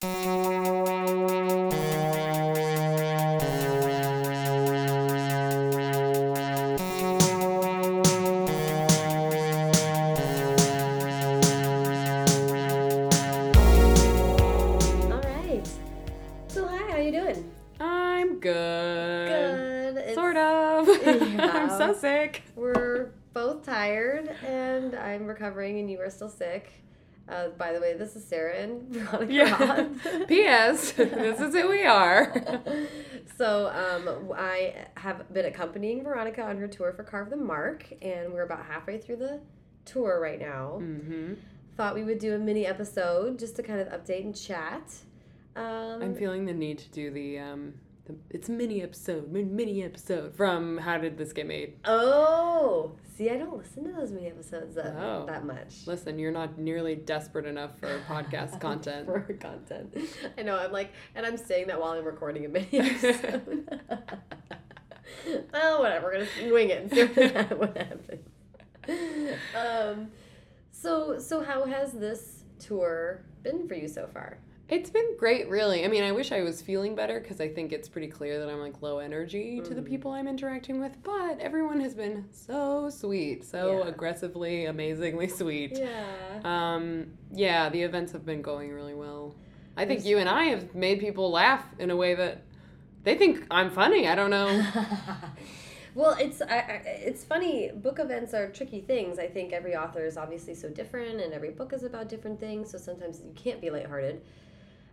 All right. So hi, how you doing? I'm good. Good. Sort of. I'm so sick. We're both tired, and I'm recovering, and you are still sick. Uh, by the way, this is Sarah and Veronica. Yeah. P.S. This is who we are. so um, I have been accompanying Veronica on her tour for Carve the Mark, and we're about halfway through the tour right now. hmm Thought we would do a mini episode just to kind of update and chat. Um, I'm feeling the need to do the um. It's a mini episode, min- mini episode from How Did This Get Made? Oh, see, I don't listen to those mini episodes that, Oh. that much. Listen, you're not nearly desperate enough for podcast content. For content. I know, I'm like, and I'm saying that while I'm recording a mini episode. oh, whatever, we're gonna wing it and see what happens. Um, so, so how has this tour been for you so far? It's been great, really. I mean, I wish I was feeling better because I think it's pretty clear that I'm like low energy to the Mm. people I'm interacting with. But everyone has been so sweet, so Yeah. aggressively, amazingly sweet. Yeah. Um, yeah, the events have been going really well. I think There's- you and I have made people laugh in a way that they think I'm funny. I don't know. well, it's I, I, it's funny. Book events are tricky things. I think every author is obviously so different, and every book is about different things. So sometimes you can't be lighthearted.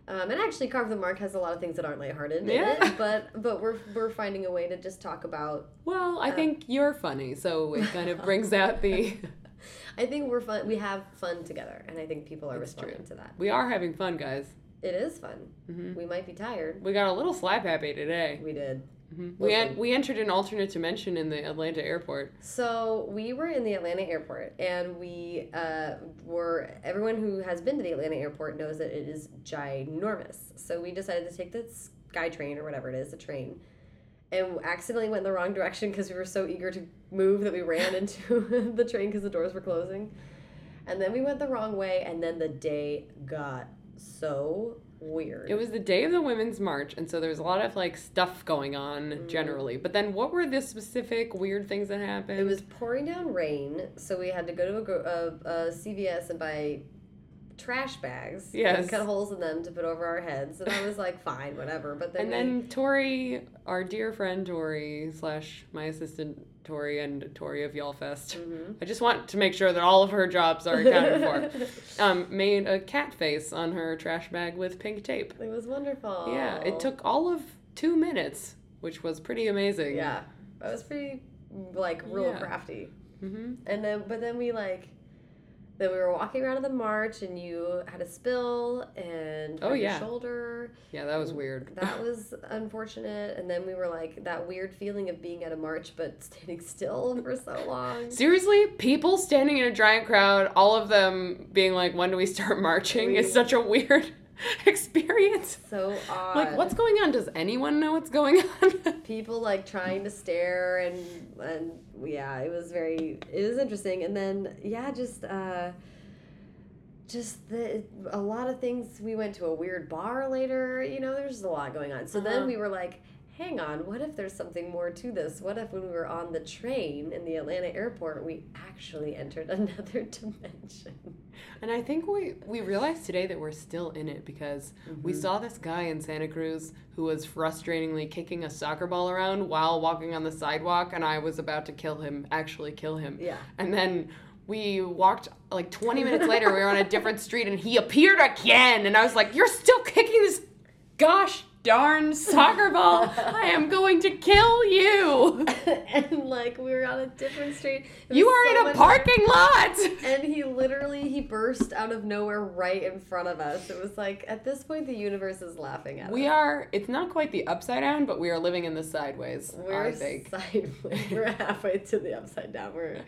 Um, and actually, Carve the Mark has a lot of things that aren't lighthearted in Yeah. it. But but we're we're finding a way to just talk about. Well, I Uh. think you're funny, so it kind of brings out the. I think we're fun. We have fun together, and I think people are It's responding true. to that. We are having fun, guys. It is fun. hmm We might be tired. We got a little slap happy today. We did. Hmm We en- we entered an alternate dimension in the Atlanta airport. So we were in the Atlanta airport, and we uh, were. Everyone who has been to the Atlanta airport knows that it is ginormous. So we decided to take the SkyTrain or whatever it is, the train, and accidentally went in the wrong direction because we were so eager to move that we ran into the train because the doors were closing, and then we went the wrong way, and then the day got so weird. It was the day of the Women's March, and so there was a lot of like stuff going on Mhm. generally. But then, what were the specific weird things that happened? It was pouring down rain, so we had to go to a, a, a CVS and buy trash bags. Yes. And cut holes in them to put over our heads. And I was like, fine, whatever. But then, and we- then Tori, our dear friend Tori slash my assistant Tori and Tori of YALLFest. Mhm. I just want to make sure that all of her jobs are accounted for. Um, made a cat face on her trash bag with pink tape. it was wonderful. Yeah, it took all of two minutes, which was pretty amazing. Yeah. That was pretty, like, real Yeah. crafty. hmm And then, but then we, like, then we were walking around in the march and you had a spill and Oh, yeah. shoulder. Yeah, that was weird. That was unfortunate. And then we were like that weird feeling of being at a march but standing still for so long. Seriously, people standing in a giant crowd, all of them being like, "When do we start marching?" We- is such a weird experience. So odd. Like, what's going on? Does anyone know what's going on? people like trying to stare and and yeah, it was very it was interesting. And then yeah, just uh just the a lot of things. We went to a weird bar later. You know, there's a lot going on. So then Uh-huh. we were like. Hang on, what if there's something more to this? What if when we were on the train in the Atlanta airport, we actually entered another dimension? and I think we we realized today that we're still in it because we Mhm. saw this guy in Santa Cruz who was frustratingly kicking a soccer ball around while walking on the sidewalk, and I was about to kill him, actually kill him. Yeah. And then we walked like 20 minutes later, we were on a different street and he appeared again. And I was like, You're still kicking this gosh darn soccer ball. I am going to kill you. and like we were on a different street. You are so in a parking lot. And he literally he burst out of nowhere right in front of us. It was like at this point the universe is laughing at us. We are, it's not quite the upside down, but we are living in the sideways, We're I think. sideways. We're halfway to the upside down. We're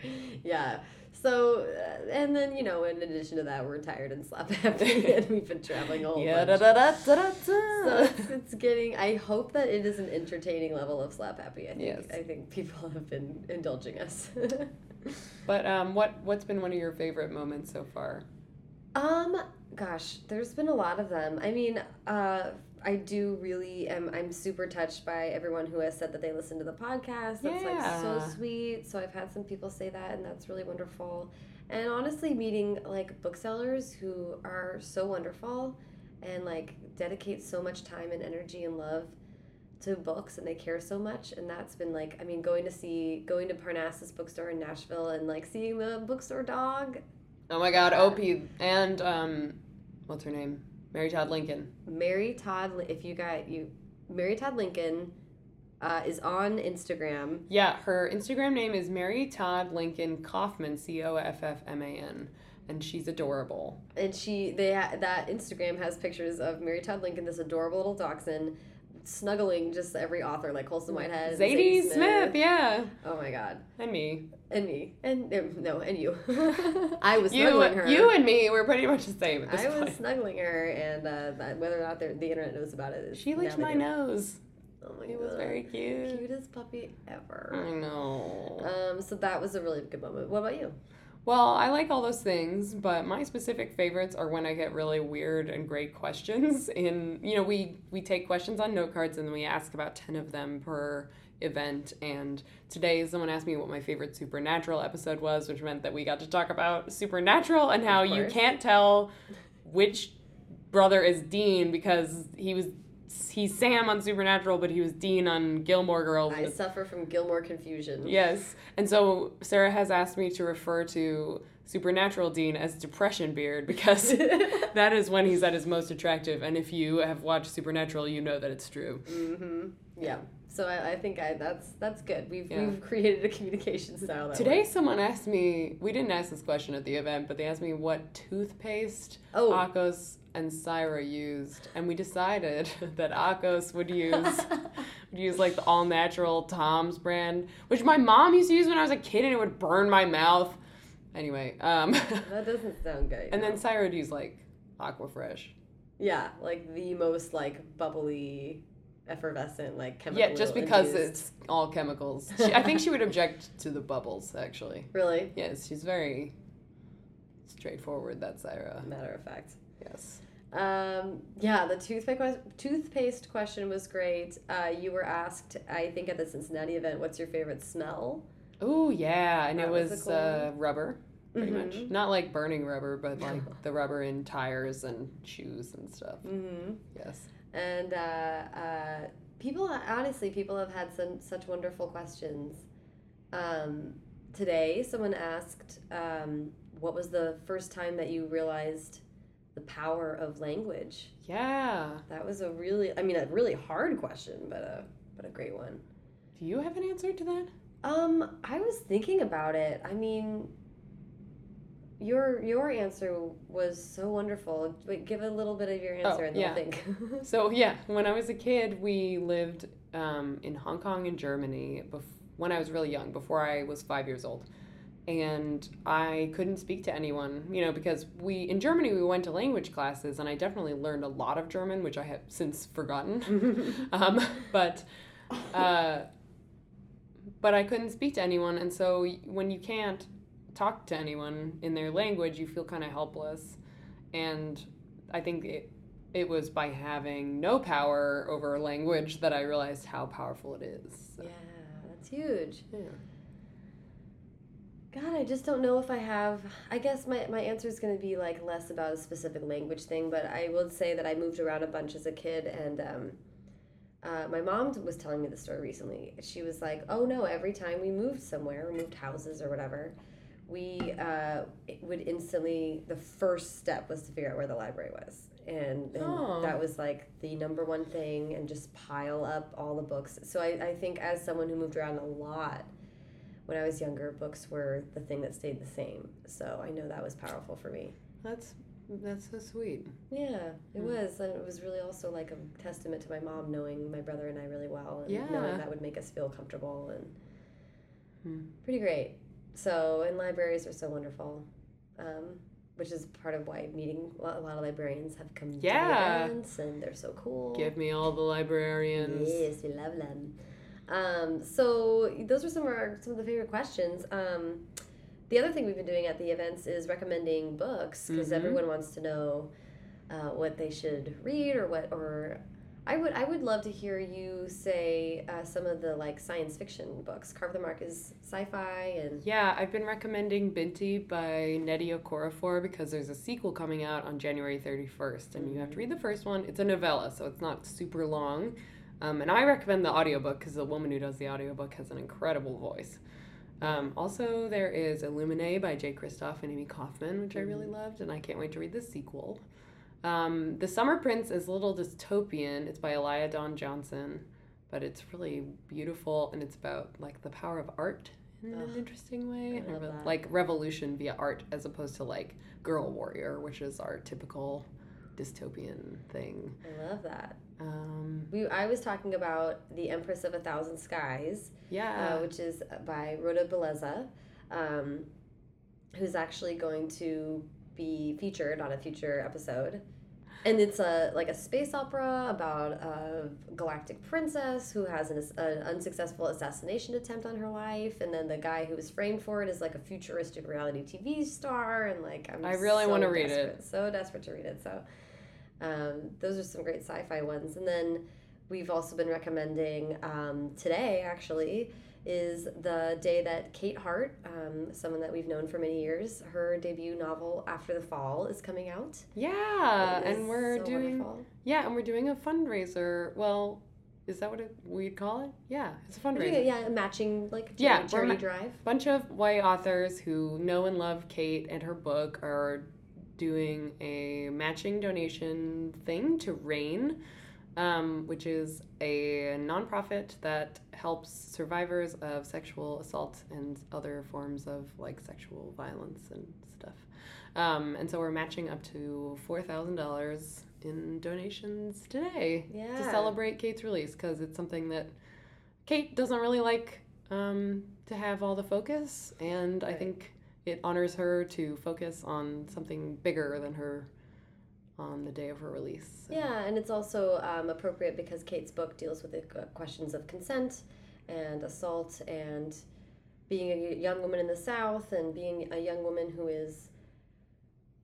yeah. So uh, and then you know in addition to that we're tired and slap happy and we've been traveling a whole Yeah, bunch. da, da, da, da, da, So it's, it's getting. I hope that it is an entertaining level of slap happy. I think. Yes. I think people have been indulging us. But um, what what's been one of your favorite moments so far? um, gosh, there's been a lot of them. I mean, uh, I do really am. I'm super touched by everyone who has said that they listen to the podcast. That's like so sweet. So I've had some people say that, and that's really wonderful. And honestly, meeting like booksellers who are so wonderful and like dedicate so much time and energy and love to books and they care so much and that's been like i mean going to see going to parnassus bookstore in nashville and like seeing the bookstore dog Oh my God, Opie and um, what's her name? Mary Todd Lincoln. Mary Todd, if you got you, Mary Todd Lincoln uh, is on Instagram. Yeah, her Instagram name is Mary Todd Lincoln Coffman, C O F F M A N, and she's adorable. And she, they ha- that Instagram has pictures of Mary Todd Lincoln, this adorable little dachshund, snuggling just every author like Colson Whitehead, and Zadie Smith, yeah, Oh my God, and me. and me, and um, no, and you. I was You, snuggling her. you and me, we're pretty much the same at this I was snuggling her, and uh, that, whether or not the the internet knows about it, She licked my nose. Oh my It was very cute. cutest puppy ever. I know. Um, so that was a really good moment. What about you? Well, I like all those things, but my specific favorites are when I get really weird and great questions. In you know, we we take questions on note cards and then we ask about ten of them per event. And today, someone asked me what my favorite Supernatural episode was, which meant that we got to talk about Supernatural and how you can't tell which brother is Dean because he was he's Sam on Supernatural, but he was Dean on Gilmore Girls. I suffer from Gilmore confusion. Yes. And so Sarah has asked me to refer to Supernatural Dean as Depression Beard because that is when he's at his most attractive. And if you have watched Supernatural, you know that it's true. Mm-hmm. Yeah. So I, I think I that's that's good. We've Yeah. we've created a communication style Today, works. someone asked me, we didn't ask this question at the event, but they asked me what toothpaste Oh. Akos and Cyra used. And we decided that Akos would use. would use like the all natural Tom's brand, which my mom used to use when I was a kid and it would burn my mouth. Anyway, um, that doesn't sound good. and then. Cyra would use like Aquafresh. yeah, like the most like bubbly, effervescent like chemical. Yeah, just because infused- it's all chemicals. She, I think she would object to the bubbles actually. really Yes, she's very straightforward. That Cyra. matter of fact. Yes. Um, yeah, the toothpaste toothpaste question was great. Uh, you were asked, I think, at the Cincinnati event, what's your favorite smell? Oh yeah, and it was was, cool uh, rubber, pretty much. Mhm. Not like burning rubber, but like the rubber in tires and shoes and stuff. Mm-hmm. Yes. And uh, uh, people, honestly, people have had some such wonderful questions. Um, today, someone asked, um, "What was the first time that you realized the power of language?" Yeah. That was a really, I mean, a really hard question, but a but a great one. Do you have an answer to that? Um, I was thinking about it. I mean, your your answer was so wonderful. Wait, give a little bit of your answer, Oh, and then yeah. Think. So yeah, when I was a kid, we lived um, in Hong Kong and Germany. Bef- when I was really young, before I was five years old, and I couldn't speak to anyone, you know, because we in Germany we went to language classes, and I definitely learned a lot of German, which I have since forgotten. um, but uh, but I couldn't speak to anyone, and so when you can't talk to anyone in their language, you feel kind of helpless, and I think it it was by having no power over language that I realized how powerful it is. So, yeah, that's huge. yeah. God, I just don't know if I have. I guess my, my answer is going to be like less about a specific language thing, but I will say that I moved around a bunch as a kid, and um, uh, my mom was telling me the story recently. She was like, "Oh no, every time we moved somewhere, or moved houses or whatever, we uh, would instantly the first step was to figure out where the library was." And, and Oh. that was like the number one thing, and just pile up all the books. So I, I think, as someone who moved around a lot, when I was younger, books were the thing that stayed the same. So I know that was powerful for me. That's that's so sweet. Yeah, it Mm. was. And it was really also like a testament to my mom knowing my brother and I really well and Yeah. knowing that would make us feel comfortable and Hmm. pretty great. So, and libraries are so wonderful. Um, which is part of why meeting a lot a lot of librarians have come to Yeah. the events and they're so cool. Give me all the librarians. Yes, we love them. Um, so those are some of our some of the favorite questions. Um, the other thing we've been doing at the events is recommending books because Mhm. everyone wants to know uh, what they should read or what or I would I would love to hear you say uh, some of the like science fiction books. Carve the Mark is sci-fi and Yeah, I've been recommending Binti by Nnedi Okorafor because there's a sequel coming out on January 31st, and you have to read the first one. It's a novella, so it's not super long. Um, and I recommend the audiobook because the woman who does the audiobook has an incredible voice. Um, also, there is Illuminae by Jay Kristoff and Amie Kaufman, which I really loved, and I can't wait to read the sequel. Um, the Summer Prince is a little dystopian. It's by Alaya Dawn Johnson, but it's really beautiful and it's about like the power of art in an interesting way. Re-. Like revolution via art as opposed to like Girl Warrior, which is our typical dystopian thing. I love that. Um, We I was talking about The Empress of a Thousand Skies, yeah. uh, which is by Rhoda Belleza, um, who's actually going to be featured on a future episode. And it's a like a space opera about a galactic princess who has an, an unsuccessful assassination attempt on her life, and then the guy who was framed for it is like a futuristic reality TV star, and like I'm I really so wanna read it. So desperate to read it. So um, those are some great sci-fi ones, and then we've also been recommending um, today actually is the day that Kate Hart, um, someone that we've known for many years, her debut novel After the Fall is coming out. yeah, and we're so doing wonderful. yeah, and we're doing a fundraiser. Well, is that what it, we'd call it? Yeah, it's a doing fundraiser. it, yeah, a matching like Yeah, charity drive. bunch of white authors who know and love Kate and her book are doing a matching donation thing to RAINN, um, which is a nonprofit that helps survivors of sexual assault and other forms of like sexual violence and stuff. Um, and so we're matching up to four thousand dollars in donations today to celebrate Kate's release because it's something that Kate doesn't really like um, to have all the focus, and I think it honors her to focus on something bigger than her on the day of her release. So- Yeah, and it's also um, appropriate because Kate's book deals with the questions of consent and assault and being a young woman in the South and being a young woman who is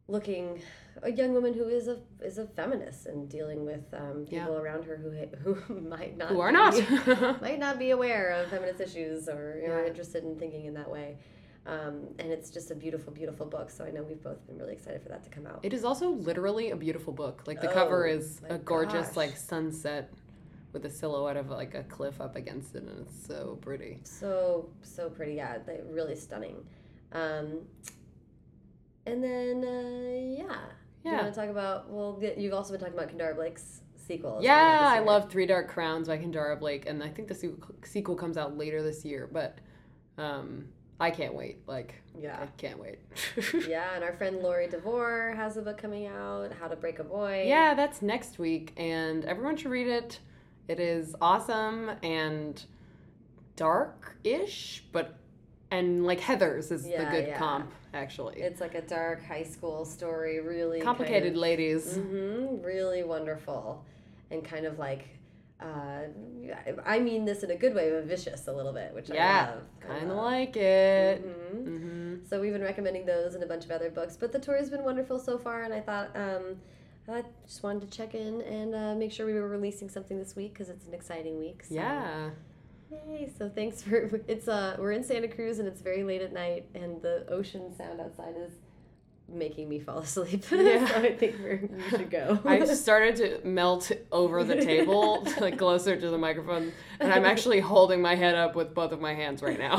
looking a young woman who is a is a feminist and dealing with um, Yeah. people around her who who might not Who are be- not? might not be aware of feminist issues or you know, Yeah. interested in thinking in that way. Um, and it's just a beautiful, beautiful book. So I know we've both been really excited for that to come out. It is also literally a beautiful book. Like the cover Oh, is a gorgeous gosh. like sunset with a silhouette of like a cliff up against it, and it's so pretty. So so pretty, yeah, they really stunning. Um, and then uh, yeah, Do you Yeah. want to talk about? Well, you've also been talking about Kendare Blake's sequel. Yeah, I love Three Dark Crowns by Kendare Blake, and I think the sequel, sequel comes out later this year. But um, I can't wait. Like, Yeah. I can't wait. Yeah, and our friend Laurie Devore has a book coming out, How to Break a Boy. Yeah, that's next week, and everyone should read it. It is awesome and dark-ish, but and like Heathers is the good yeah. comp actually. It's like a dark high school story, really Complicated ladies. hmm really wonderful, and kind of like, uh, I mean this in a good way, but vicious a little bit, which Yeah, I love. Kind of like it. Mhm. hmm So we've been recommending those and a bunch of other books, but the tour has been wonderful so far, and I thought um, I just wanted to check in and uh, make sure we were releasing something this week because it's an exciting week. So. Yeah. Yay! So thanks for it's uh we're in Santa Cruz and it's very late at night and the ocean sound outside is making me fall asleep. Yeah. so I think we're, we should go. I started to melt over the table, like closer to the microphone, and I'm actually holding my head up with both of my hands right now.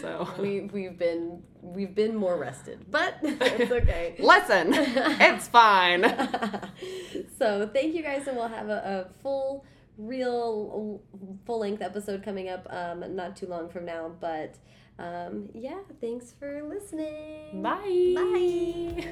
So we we've been we've been more rested, but it's okay. lesson, it's fine. so thank you guys, and we'll have a, a full, real, full length episode coming up. Um, not too long from now, but um, yeah. Thanks for listening. Bye. Bye.